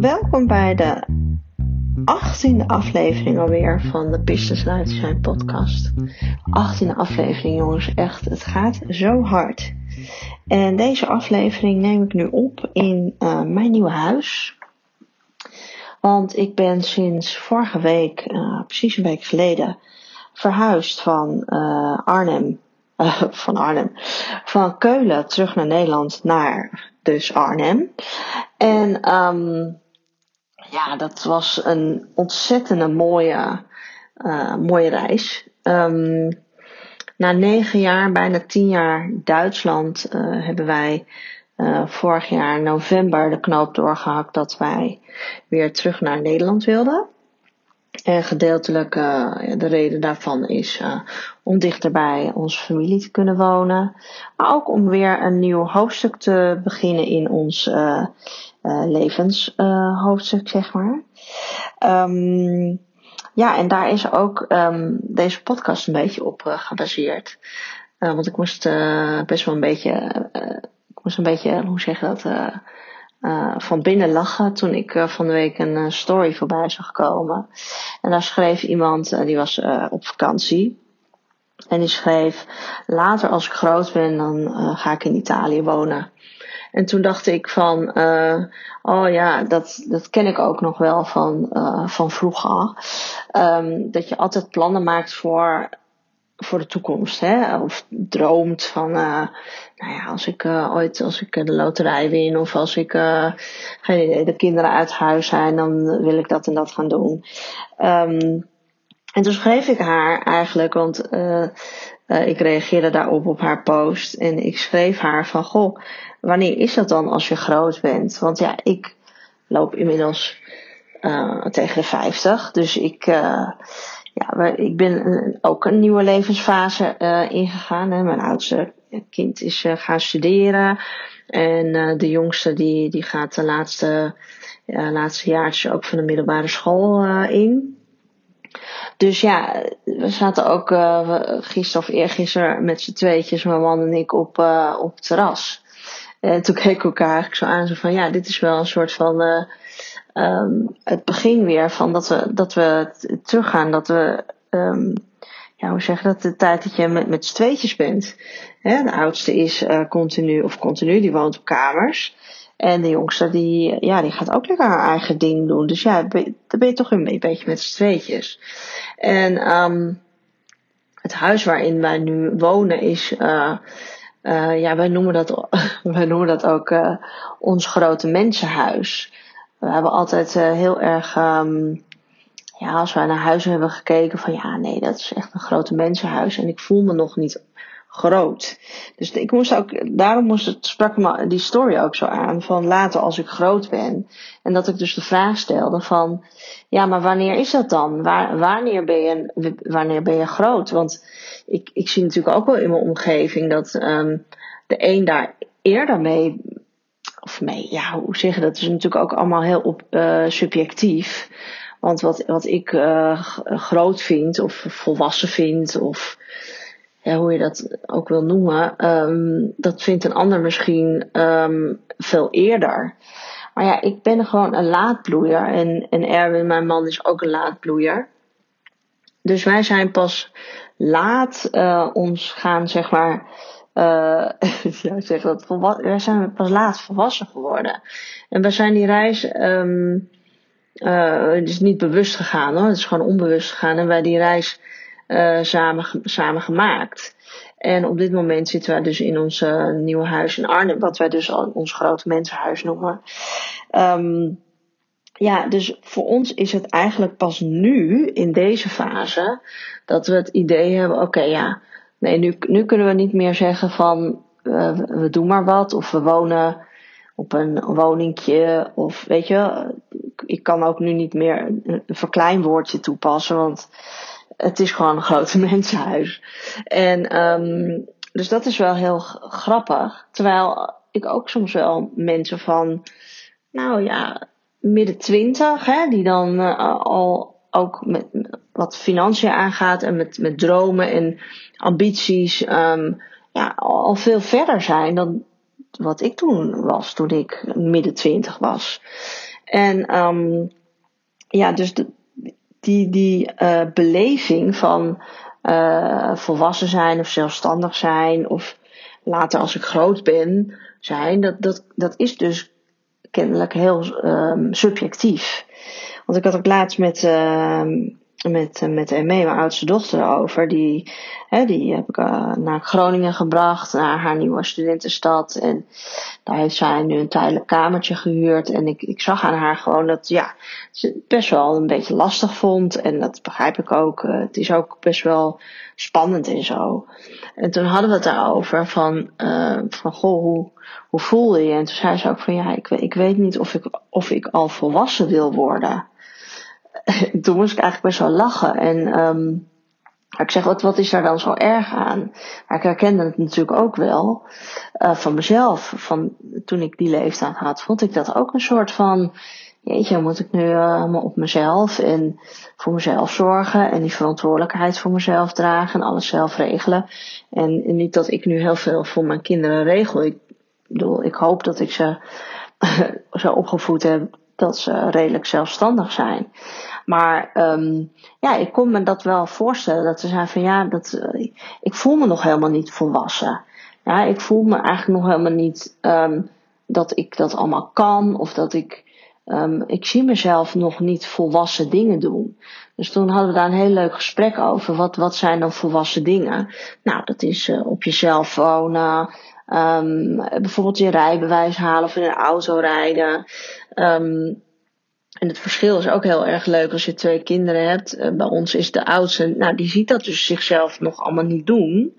Welkom bij de achttiende aflevering alweer van de Business Lifestyle podcast. Achttiende aflevering jongens, echt, het gaat zo hard. En deze aflevering neem ik nu op in uh, mijn nieuwe huis. Want ik ben sinds vorige week, uh, precies een week geleden, verhuisd van uh, Arnhem, van Arnhem, van Keulen terug naar Nederland naar dus Arnhem. En um, ja, dat was een ontzettende mooie, uh, mooie reis. Um, na negen jaar, bijna tien jaar Duitsland, uh, hebben wij uh, vorig jaar november de knoop doorgehakt dat wij weer terug naar Nederland wilden. En gedeeltelijk de reden daarvan is om dichter bij onze familie te kunnen wonen. Maar ook om weer een nieuw hoofdstuk te beginnen in ons levenshoofdstuk, zeg maar. Um, ja, en daar is ook um, deze podcast een beetje op gebaseerd. want ik moest best wel een beetje, ik moest een beetje, hoe zeg je dat, van binnen lachen toen ik van de week een story voorbij zag komen. En daar schreef iemand, die was op vakantie. En die schreef, later als ik groot ben, dan ga ik in Italië wonen. En toen dacht ik van, oh ja, dat, dat ken ik ook nog wel van, van vroeger. Um, dat je altijd plannen maakt voor voor de toekomst, hè? Of droomt van, uh, nou ja, als ik ooit, als ik de loterij win of als ik, geen idee, de kinderen uit huis zijn, dan wil ik dat en dat gaan doen. Um, en toen schreef ik haar eigenlijk, want ik reageerde daarop op haar post en ik schreef haar van, goh, wanneer is dat dan als je groot bent? Want ja, ik loop inmiddels tegen de 50, dus ik ja, ik ben ook een nieuwe levensfase uh, ingegaan. Hè. Mijn oudste kind is gaan studeren. En de jongste die, die gaat de laatste, laatste jaartjes ook van de middelbare school in. Dus ja, we zaten ook gisteren of eergisteren met z'n tweetjes, mijn man en ik, op, op het terras. En toen keken we elkaar eigenlijk zo aan, zo van ja, dit is wel een soort van um, het begin weer van dat we, dat we teruggaan, dat we, um, ja, hoe zeg je dat, de tijd dat je met, met z'n tweetjes bent. Hè, de oudste is uh, continu, of continu, die woont op kamers. En de jongste, die, ja, die gaat ook lekker haar eigen ding doen. Dus ja, dan ben je toch een beetje met z'n tweetjes. En um, het huis waarin wij nu wonen is, uh, ja, wij noemen dat, wij noemen dat ook uh, ons grote mensenhuis we hebben altijd uh, heel erg, um, ja, als wij naar huizen hebben gekeken, van ja, nee, dat is echt een grote mensenhuis. En ik voel me nog niet groot. Dus ik moest ook, daarom moest het, sprak me die story ook zo aan, van later als ik groot ben. En dat ik dus de vraag stelde van, ja, maar wanneer is dat dan? Waar, wanneer, ben je, wanneer ben je groot? Want ik, ik zie natuurlijk ook wel in mijn omgeving dat um, de een daar eerder mee of mee, ja, hoe zeg je dat? is natuurlijk ook allemaal heel op, uh, subjectief. Want wat, wat ik uh, groot vind, of volwassen vind, of hoe je dat ook wil noemen, um, dat vindt een ander misschien um, veel eerder. Maar ja, ik ben gewoon een laadbloeier. En, en Erwin, mijn man, is ook een laadbloeier. Dus wij zijn pas laat uh, ons gaan, zeg maar, uh, ja, zeg dat, wij zijn pas laat volwassen geworden. En we zijn die reis, um, uh, het is niet bewust gegaan hoor, het is gewoon onbewust gegaan. En wij die reis uh, samen, samen gemaakt. En op dit moment zitten wij dus in ons uh, nieuwe huis in Arnhem, wat wij dus al ons grote mensenhuis noemen. Um, ja, dus voor ons is het eigenlijk pas nu, in deze fase, dat we het idee hebben, oké ja, Nee, nu, nu kunnen we niet meer zeggen van uh, we doen maar wat of we wonen op een woningje of weet je, ik kan ook nu niet meer een verkleinwoordje toepassen, want het is gewoon een grote mensenhuis. En um, dus dat is wel heel grappig. Terwijl ik ook soms wel mensen van, nou ja, midden twintig, hè, die dan uh, al ook met wat financiën aangaat en met, met dromen en ambities um, ja, al veel verder zijn dan wat ik toen was, toen ik midden twintig was. En um, ja, dus de, die, die uh, beleving van uh, volwassen zijn of zelfstandig zijn of later als ik groot ben zijn, dat, dat, dat is dus kennelijk heel um, subjectief. Want ik had ook laatst met, uh, met, met Emme, mijn oudste dochter, over. Die, die heb ik uh, naar Groningen gebracht, naar haar nieuwe studentenstad. En daar heeft zij nu een tijdelijk kamertje gehuurd. En ik, ik zag aan haar gewoon dat ja, ze het best wel een beetje lastig vond. En dat begrijp ik ook. Uh, het is ook best wel spannend en zo. En toen hadden we het daarover van, van goh, hoe, hoe voel je je? En toen zei ze ook van ja, ik, ik weet niet of ik, of ik al volwassen wil worden. toen moest ik eigenlijk best wel lachen. En um, ik zeg, wat, wat is daar dan zo erg aan? Maar ik herkende het natuurlijk ook wel uh, van mezelf. Van toen ik die leeftijd had, vond ik dat ook een soort van jeetje, moet ik nu uh, op mezelf en voor mezelf zorgen en die verantwoordelijkheid voor mezelf dragen en alles zelf regelen. En, en niet dat ik nu heel veel voor mijn kinderen regel. Ik bedoel, ik hoop dat ik ze zo opgevoed heb dat ze redelijk zelfstandig zijn. Maar um, ja, ik kon me dat wel voorstellen. Dat ze zei van ja, dat, uh, ik voel me nog helemaal niet volwassen. Ja, ik voel me eigenlijk nog helemaal niet um, dat ik dat allemaal kan. Of dat ik, um, ik zie mezelf nog niet volwassen dingen doen. Dus toen hadden we daar een heel leuk gesprek over. Wat, wat zijn dan volwassen dingen? Nou, dat is uh, op jezelf wonen. Um, bijvoorbeeld je rijbewijs halen of in een auto rijden. Um, en het verschil is ook heel erg leuk als je twee kinderen hebt. Uh, bij ons is de oudste, nou die ziet dat dus zichzelf nog allemaal niet doen.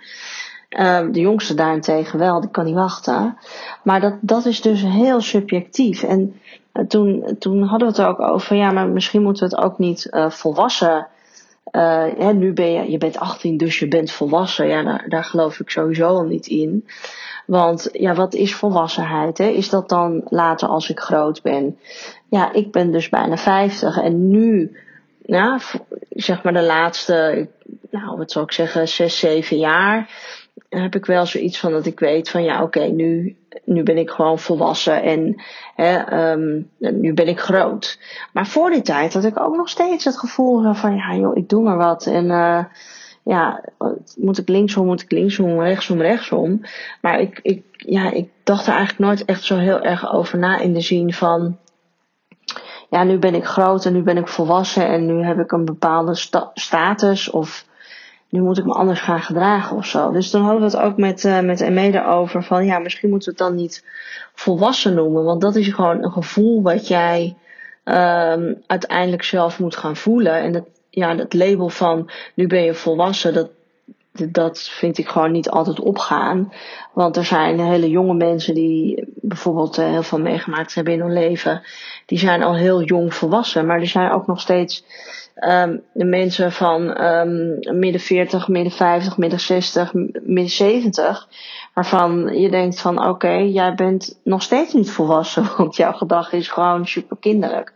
Uh, de jongste daarentegen wel, die kan niet wachten. Maar dat, dat is dus heel subjectief. En uh, toen, toen hadden we het er ook over, ja, maar misschien moeten we het ook niet uh, volwassen. Hè, nu ben je, je bent 18, dus je bent volwassen. Ja, daar, daar geloof ik sowieso al niet in. Want ja, wat is volwassenheid? Hè? Is dat dan later als ik groot ben? Ja, ik ben dus bijna 50 en nu, ja, zeg maar de laatste, nou wat zou ik zeggen, 6, 7 jaar, heb ik wel zoiets van dat ik weet van ja, oké, nu, nu ben ik gewoon volwassen en hè, um, nu ben ik groot. Maar voor die tijd had ik ook nog steeds het gevoel van ja, joh, ik doe maar wat en uh, ja, moet ik linksom, moet ik linksom, rechtsom, rechtsom. Maar ik, ik, ja, ik dacht er eigenlijk nooit echt zo heel erg over na in de zin van, ja, nu ben ik groot en nu ben ik volwassen en nu heb ik een bepaalde sta status of nu moet ik me anders gaan gedragen of zo. Dus toen hadden we het ook met, uh, met Emede over van, ja, misschien moeten we het dan niet volwassen noemen, want dat is gewoon een gevoel wat jij um, uiteindelijk zelf moet gaan voelen. En dat, ja, dat label van nu ben je volwassen, dat, dat vind ik gewoon niet altijd opgaan. Want er zijn hele jonge mensen die bijvoorbeeld uh, heel veel meegemaakt hebben in hun leven. Die zijn al heel jong volwassen. Maar er zijn ook nog steeds um, de mensen van um, midden 40, midden 50, midden 60, midden 70 waarvan je denkt van oké, jij bent nog steeds niet volwassen, want jouw gedrag is gewoon super kinderlijk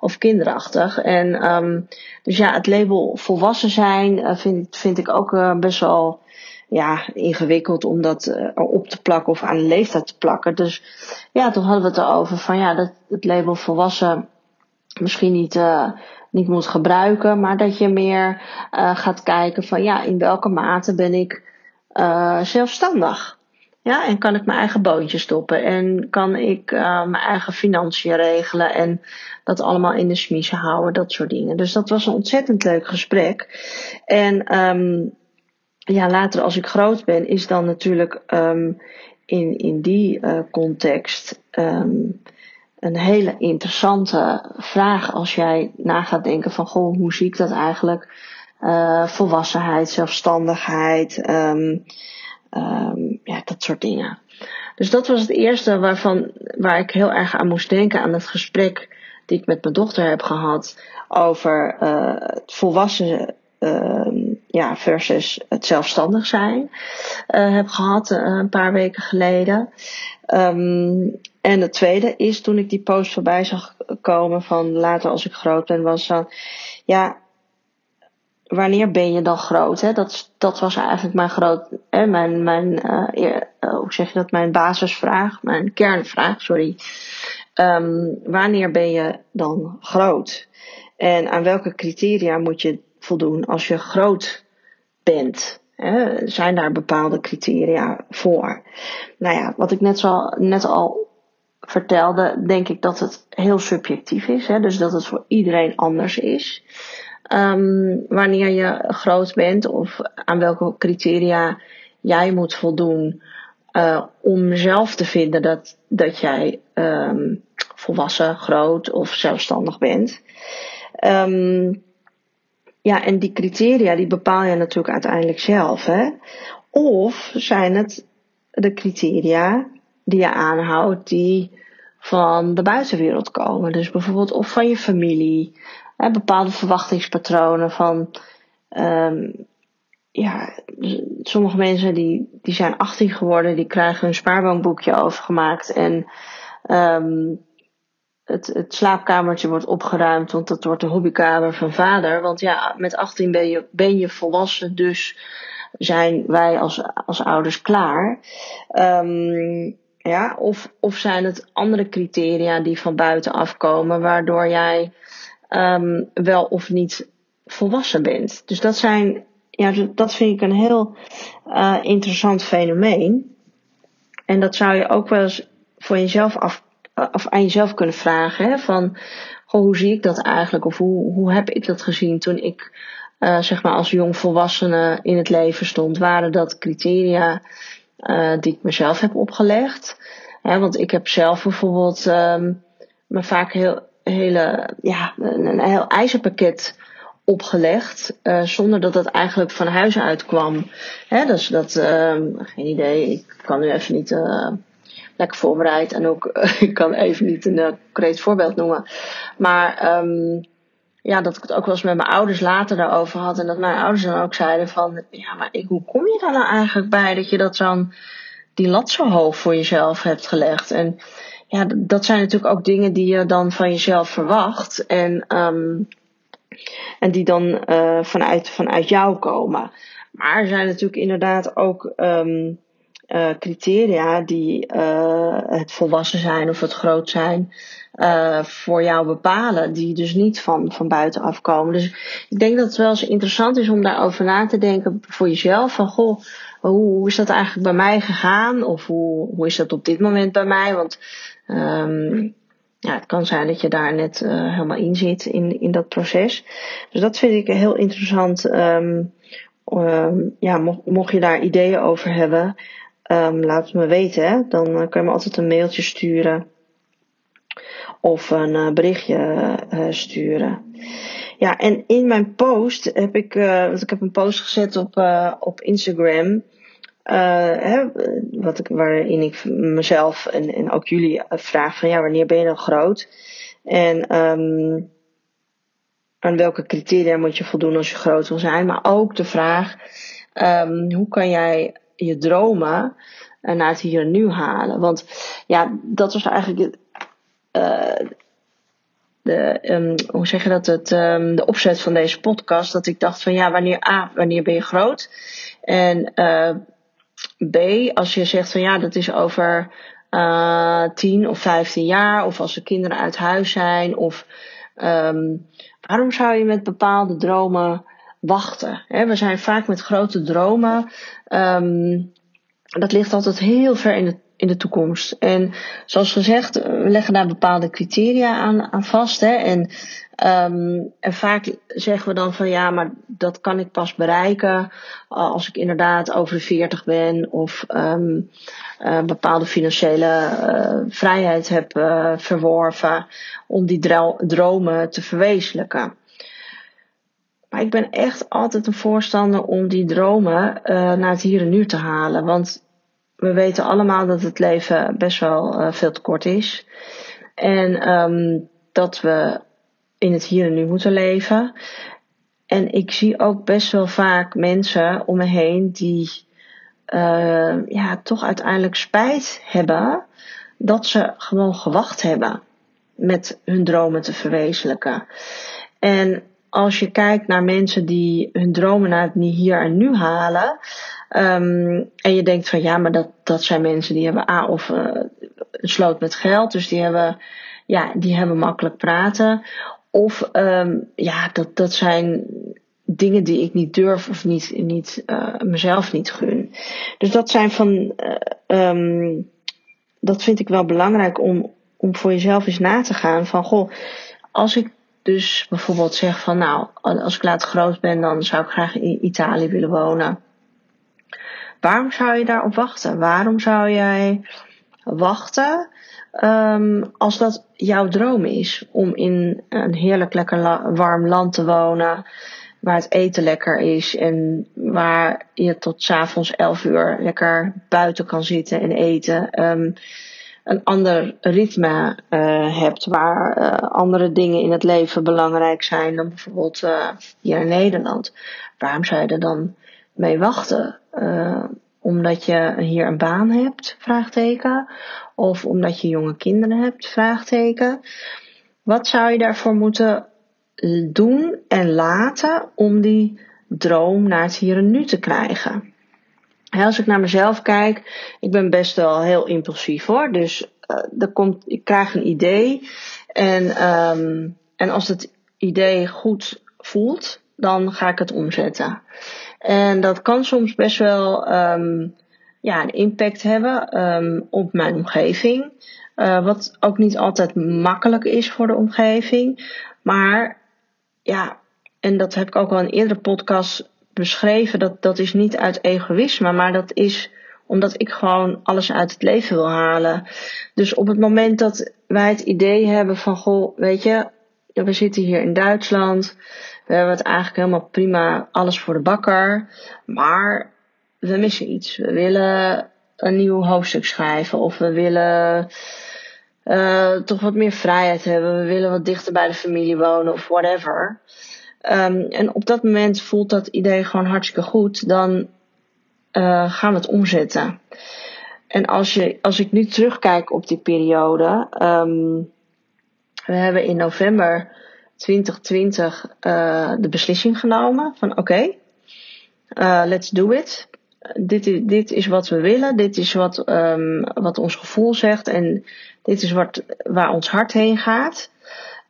of kinderachtig. En um, dus ja, het label volwassen zijn uh, vind, vind ik ook uh, best wel ja, ingewikkeld om dat uh, op te plakken of aan een leeftijd te plakken. Dus ja, toen hadden we het erover van ja, dat het label volwassen misschien niet, uh, niet moet gebruiken, maar dat je meer uh, gaat kijken van ja, in welke mate ben ik zelfstandig. Ja, en kan ik mijn eigen boontje stoppen en kan ik mijn eigen financiën regelen en dat allemaal in de smiezen houden, dat soort dingen. Dus dat was een ontzettend leuk gesprek. En um, ja, later als ik groot ben, is dan natuurlijk um, in, in die uh, context um, een hele interessante vraag als jij na gaat denken van goh, hoe zie ik dat eigenlijk? Uh, volwassenheid, zelfstandigheid, um, ja, dat soort dingen. Dus dat was het eerste waarvan, waar ik heel erg aan moest denken aan het gesprek die ik met mijn dochter heb gehad over uh, het volwassen ja, versus het zelfstandig zijn. Uh, heb gehad uh, een paar weken geleden. Um, en het tweede is toen ik die post voorbij zag komen van later als ik groot ben, was dan, ja, wanneer ben je dan groot? Hè? Dat, dat was eigenlijk mijn groot, hè, mijn, mijn uh, hoe zeg je dat, mijn basisvraag, mijn kernvraag, sorry. ehm, wanneer ben je dan groot? En aan welke criteria moet je voldoen als je groot bent? Hè? Zijn daar bepaalde criteria voor? Nou ja, wat ik net, net al vertelde, denk ik dat het heel subjectief is. Hè? Dus dat het voor iedereen anders is. Um, wanneer je groot bent of aan welke criteria jij moet voldoen uh, om zelf te vinden dat, dat jij um, volwassen, groot of zelfstandig bent. Um, ja, en die criteria die bepaal je natuurlijk uiteindelijk zelf. Hè? Of zijn het de criteria die je aanhoudt die van de buitenwereld komen. Dus bijvoorbeeld of van je familie. Hè, bepaalde verwachtingspatronen van um, ja, sommige mensen die, die zijn 18 geworden, die krijgen een spaarbankboekje overgemaakt en um, het, het slaapkamertje wordt opgeruimd, want dat wordt de hobbykamer van vader. Want ja, met 18 ben je, ben je volwassen, dus zijn wij als, als ouders klaar. Um, ja, of, of zijn het andere criteria die van buiten afkomen, waardoor jij um, wel of niet volwassen bent. Dus dat zijn, ja, dat vind ik een heel uh, interessant fenomeen. En dat zou je ook wel eens voor jezelf af, of aan jezelf kunnen vragen. Hè? Van, hoe zie ik dat eigenlijk? Of hoe, hoe heb ik dat gezien toen ik, uh, zeg maar, als jong volwassene in het leven stond? Waren dat criteria uh, die ik mezelf heb opgelegd? Hè, want ik heb zelf bijvoorbeeld um, me vaak heel, hele, ja, een, een heel ijzerpakket opgelegd, zonder dat dat eigenlijk van huis uit kwam. Hè, dus dat, um, geen idee, ik kan nu even niet lekker voorbereid en ook, ik kan even niet een uh, concreet voorbeeld noemen. Maar um, ja, dat ik het ook wel eens met mijn ouders later daarover had en dat mijn ouders dan ook zeiden van, ja, maar ik, hoe kom je daar nou eigenlijk bij dat je dat dan, die lat zo hoog voor jezelf hebt gelegd? En ja, dat zijn natuurlijk ook dingen die je dan van jezelf verwacht. En, um, en die dan uh, vanuit, vanuit jou komen. Maar er zijn natuurlijk inderdaad ook um, uh, criteria die uh, het volwassen zijn of het groot zijn. Uh, voor jou bepalen, die dus niet van, van buitenaf komen. Dus ik denk dat het wel eens interessant is om daarover na te denken voor jezelf. Van goh, hoe, is dat eigenlijk bij mij gegaan? Of hoe, hoe is dat op dit moment bij mij? Want Um, ja, het kan zijn dat je daar net helemaal in zit in, in dat proces. Dus dat vind ik heel interessant. Um, um, ja, mocht je daar ideeën over hebben, laat het me weten. Hè? Dan uh, kan je me altijd een mailtje sturen. Of een uh, berichtje sturen. Ja, en in mijn post heb ik, want ik heb een post gezet op, op Instagram. Hè, wat ik, waarin ik mezelf en, en ook jullie vraag van ja, wanneer ben je dan groot? En um, aan welke criteria moet je voldoen als je groot wil zijn? Maar ook de vraag, um, hoe kan jij je dromen uh, naar het hier en nu halen? Want ja, dat was eigenlijk uh, de, um, hoe zeg je dat, het, um, de opzet van deze podcast. Dat ik dacht van ja, wanneer A, wanneer ben je groot? En uh, B, als je zegt van ja, dat is over uh, 10 of 15 jaar, of als de kinderen uit huis zijn, of um, waarom zou je met bepaalde dromen wachten? He, we zijn vaak met grote dromen, um, dat ligt altijd heel ver in de, in de toekomst. En zoals gezegd, we leggen daar bepaalde criteria aan, vast. Hè, en Um, en vaak zeggen we dan van ja, maar dat kan ik pas bereiken als ik inderdaad over de 40 ben of um, uh, bepaalde financiële uh, vrijheid heb uh, verworven om die dromen te verwezenlijken. Maar ik ben echt altijd een voorstander om die dromen naar het hier en nu te halen. Want we weten allemaal dat het leven best wel veel te kort is. En um, dat we in het hier en nu moeten leven. En ik zie ook best wel vaak mensen om me heen die uh, ja, toch uiteindelijk spijt hebben dat ze gewoon gewacht hebben met hun dromen te verwezenlijken. En als je kijkt naar mensen die hun dromen naar het hier en nu halen. Ehm, en je denkt van ja, maar dat, dat zijn mensen die hebben A of uh, een sloot met geld. Dus die hebben, ja, die hebben makkelijk praten. Of um, ja, dat, dat zijn dingen die ik niet durf of niet, niet uh, mezelf niet gun. Dus dat zijn van. Uh, um, dat vind ik wel belangrijk om, om voor jezelf eens na te gaan. Van goh, als ik dus bijvoorbeeld zeg van nou, als ik later groot ben, dan zou ik graag in Italië willen wonen. Waarom zou je daarop wachten? Waarom zou jij wachten um, als dat jouw droom is om in een heerlijk lekker warm land te wonen, waar het eten lekker is en waar je tot avonds 11 uur lekker buiten kan zitten en eten. Um, een ander ritme uh, hebt, waar uh, andere dingen in het leven belangrijk zijn dan bijvoorbeeld uh, hier in Nederland. Waarom zou je er dan mee wachten? omdat je hier een baan hebt? Vraagteken. Of omdat je jonge kinderen hebt? Vraagteken. Wat zou je daarvoor moeten doen en laten om die droom naar het hier en nu te krijgen? Als ik naar mezelf kijk, ik ben best wel heel impulsief hoor. Dus uh, komt, ik krijg een idee. En, um, en als het idee goed voelt, dan ga ik het omzetten. En dat kan soms best wel um, ja, een impact hebben um, op mijn omgeving. Uh, wat ook niet altijd makkelijk is voor de omgeving. Maar ja, en dat heb ik ook al in eerdere podcast beschreven. Dat, dat is niet uit egoïsme, maar dat is omdat ik gewoon alles uit het leven wil halen. Dus op het moment dat wij het idee hebben van, goh, weet je, we zitten hier in Duitsland. We hebben het eigenlijk helemaal prima, alles voor de bakker. Maar we missen iets. We willen een nieuw hoofdstuk schrijven. Of we willen uh, toch wat meer vrijheid hebben. We willen wat dichter bij de familie wonen of whatever. Um, en op dat moment voelt dat idee gewoon hartstikke goed. Dan uh, gaan we het omzetten. En als, je, als ik nu terugkijk op die periode. Um, we hebben in november 2020 uh, de beslissing genomen van oké, uh, let's do it. Dit is, dit is wat we willen, dit is wat, um, wat ons gevoel zegt en dit is wat, waar ons hart heen gaat.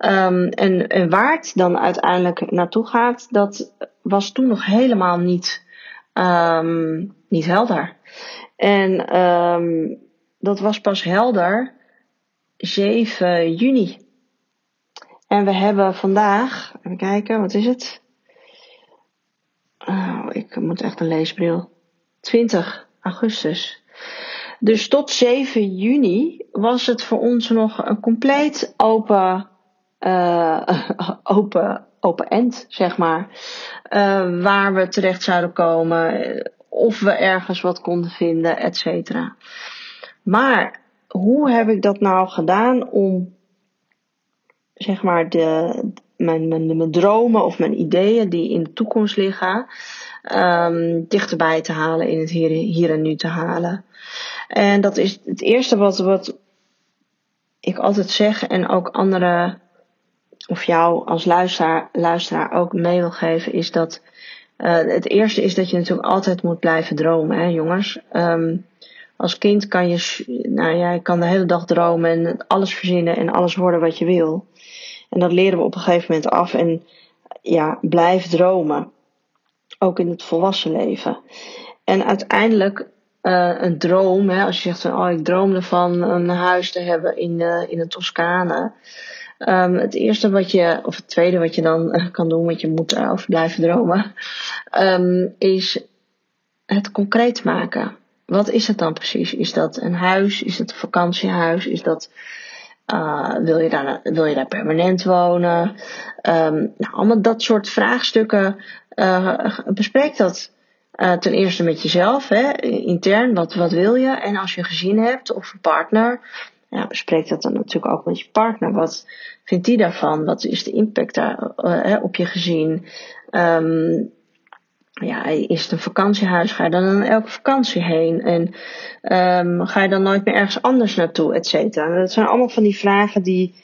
Um, en, en waar het dan uiteindelijk naartoe gaat, dat was toen nog helemaal niet um, niet helder. En um, dat was pas helder 7 juni. En we hebben vandaag, even kijken, wat is het? Oh, ik moet echt een leesbril. 20 augustus. Dus tot 7 juni was het voor ons nog een compleet open, uh, open open end, zeg maar. Uh, waar we terecht zouden komen, of we ergens wat konden vinden, et cetera. Maar hoe heb ik dat nou gedaan om, zeg maar, de, mijn, mijn, mijn dromen of mijn ideeën die in de toekomst liggen, um, dichterbij te halen, in het hier, hier en nu te halen? En dat is het eerste wat, wat ik altijd zeg en ook andere of jou als luisteraar, luisteraar ook mee wil geven, is dat uh, het eerste is dat je natuurlijk altijd moet blijven dromen, hè, jongens. Um, als kind kan je, nou ja, je kan de hele dag dromen en alles verzinnen en alles worden wat je wil. En dat leren we op een gegeven moment af en ja, blijf dromen. Ook in het volwassen leven. En uiteindelijk uh, een droom, hè, als je zegt van, oh, ik droom ervan een huis te hebben in, uh, in een Toscane. Um, het eerste wat je, of het tweede wat je dan uh, kan doen, want je moet erover blijven dromen, um, is het concreet maken. Wat is het dan precies? Is dat een huis? Is het een vakantiehuis? Is dat, uh, wil, je daar, wil je daar permanent wonen? Um, nou, allemaal dat soort vraagstukken. Uh, bespreek dat ten eerste met jezelf, hè, intern. Wat, wat wil je? En als je een gezin hebt of een partner, ja, bespreek dat dan natuurlijk ook met je partner. Wat vindt die daarvan? Wat is de impact daar uh, op je gezin? Um, ja, is het een vakantiehuis? Ga je dan aan elke vakantie heen? En um, ga je dan nooit meer ergens anders naartoe, et cetera? Dat zijn allemaal van die vragen die,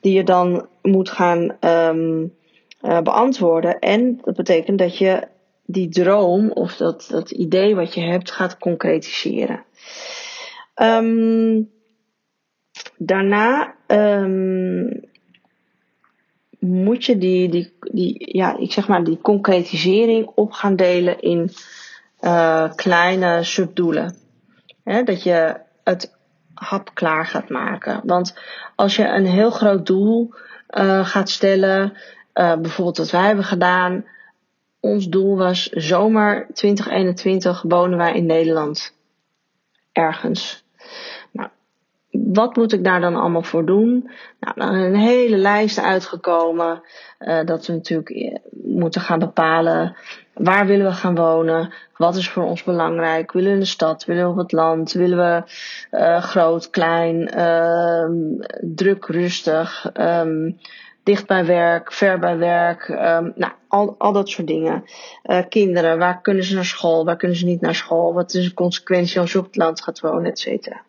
die je dan moet gaan um, uh, beantwoorden. En dat betekent dat je die droom of dat, dat idee wat je hebt gaat concretiseren. Um, daarna um, moet je die, die, die, ja, ik zeg maar, die concretisering op gaan delen in uh, kleine subdoelen. Dat je het hapklaar gaat maken. Want als je een heel groot doel uh, gaat stellen, uh, bijvoorbeeld wat wij hebben gedaan. Ons doel was zomer 2021 wonen wij in Nederland. Ergens wat moet ik daar dan allemaal voor doen? Nou, dan een hele lijst uitgekomen. Uh, dat we natuurlijk eh, moeten gaan bepalen waar willen we gaan wonen? Wat is voor ons belangrijk? Willen we in de stad? Willen we op het land? Willen we uh, groot, klein, uh, druk, rustig, um, dicht bij werk, ver bij werk? Um, nou, al, al dat soort dingen. kinderen, waar kunnen ze naar school? Waar kunnen ze niet naar school? Wat is de consequentie als je op het land gaat wonen, et cetera?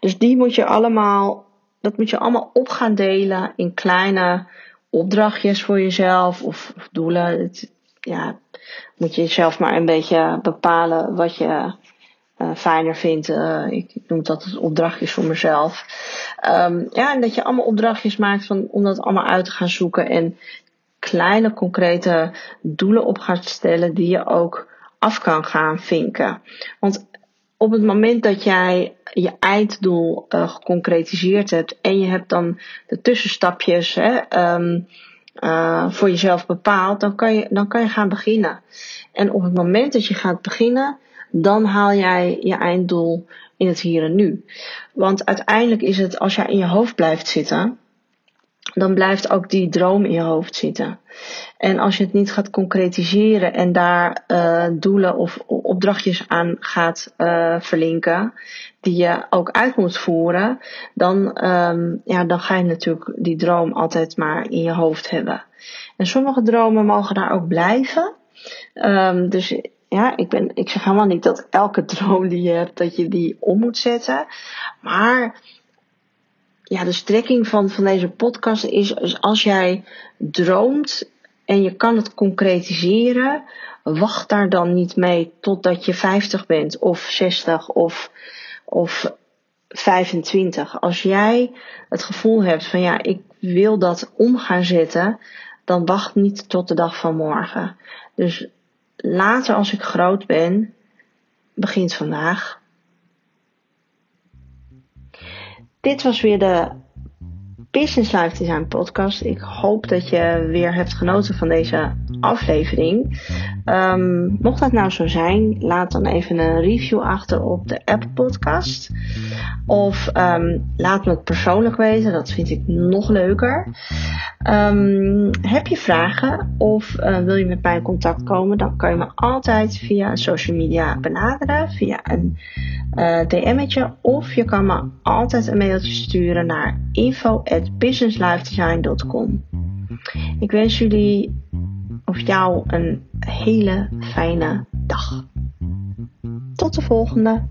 Dus die moet je allemaal, dat moet je allemaal op gaan delen in kleine opdrachtjes voor jezelf of, doelen. Het, ja, moet je zelf maar een beetje bepalen wat je uh, fijner vindt. Uh, ik noem dat het opdrachtjes voor mezelf. Um, ja, en dat je allemaal opdrachtjes maakt van, om dat allemaal uit te gaan zoeken en kleine concrete doelen op gaat stellen die je ook af kan gaan vinken. Want op het moment dat jij je einddoel uh, geconcretiseerd hebt en je hebt dan de tussenstapjes hè, um, uh, voor jezelf bepaald, dan kan, je, dan kan je gaan beginnen. En op het moment dat je gaat beginnen, dan haal jij je einddoel in het hier en nu. Want uiteindelijk is het als jij in je hoofd blijft zitten, dan blijft ook die droom in je hoofd zitten. En als je het niet gaat concretiseren en daar uh, doelen of opdrachtjes aan gaat uh, verlinken, die je ook uit moet voeren, dan, um, ja, dan ga je natuurlijk die droom altijd maar in je hoofd hebben. En sommige dromen mogen daar ook blijven. Um, dus ja, ik, ben, ik zeg helemaal niet dat elke droom die je hebt, dat je die om moet zetten. Maar ja, de strekking van, van deze podcast is, als jij droomt en je kan het concretiseren, wacht daar dan niet mee totdat je 50 bent of 60 of, of 25. Als jij het gevoel hebt van ja, ik wil dat om gaan zetten, dan wacht niet tot de dag van morgen. Dus later als ik groot ben, begint vandaag. Dit was weer de Business Life Design podcast. Ik hoop dat je weer hebt genoten van deze aflevering. Um, mocht dat nou zo zijn, laat dan even een review achter op de Apple Podcast. Of um, laat me het persoonlijk weten, dat vind ik nog leuker. Um, heb je vragen of uh, wil je met mij in contact komen, dan kan je me altijd via social media benaderen, via een uh, DM'tje. Of je kan me altijd een mailtje sturen naar info@businesslifedesign.com. Ik wens jullie of jou een hele fijne dag. Tot de volgende.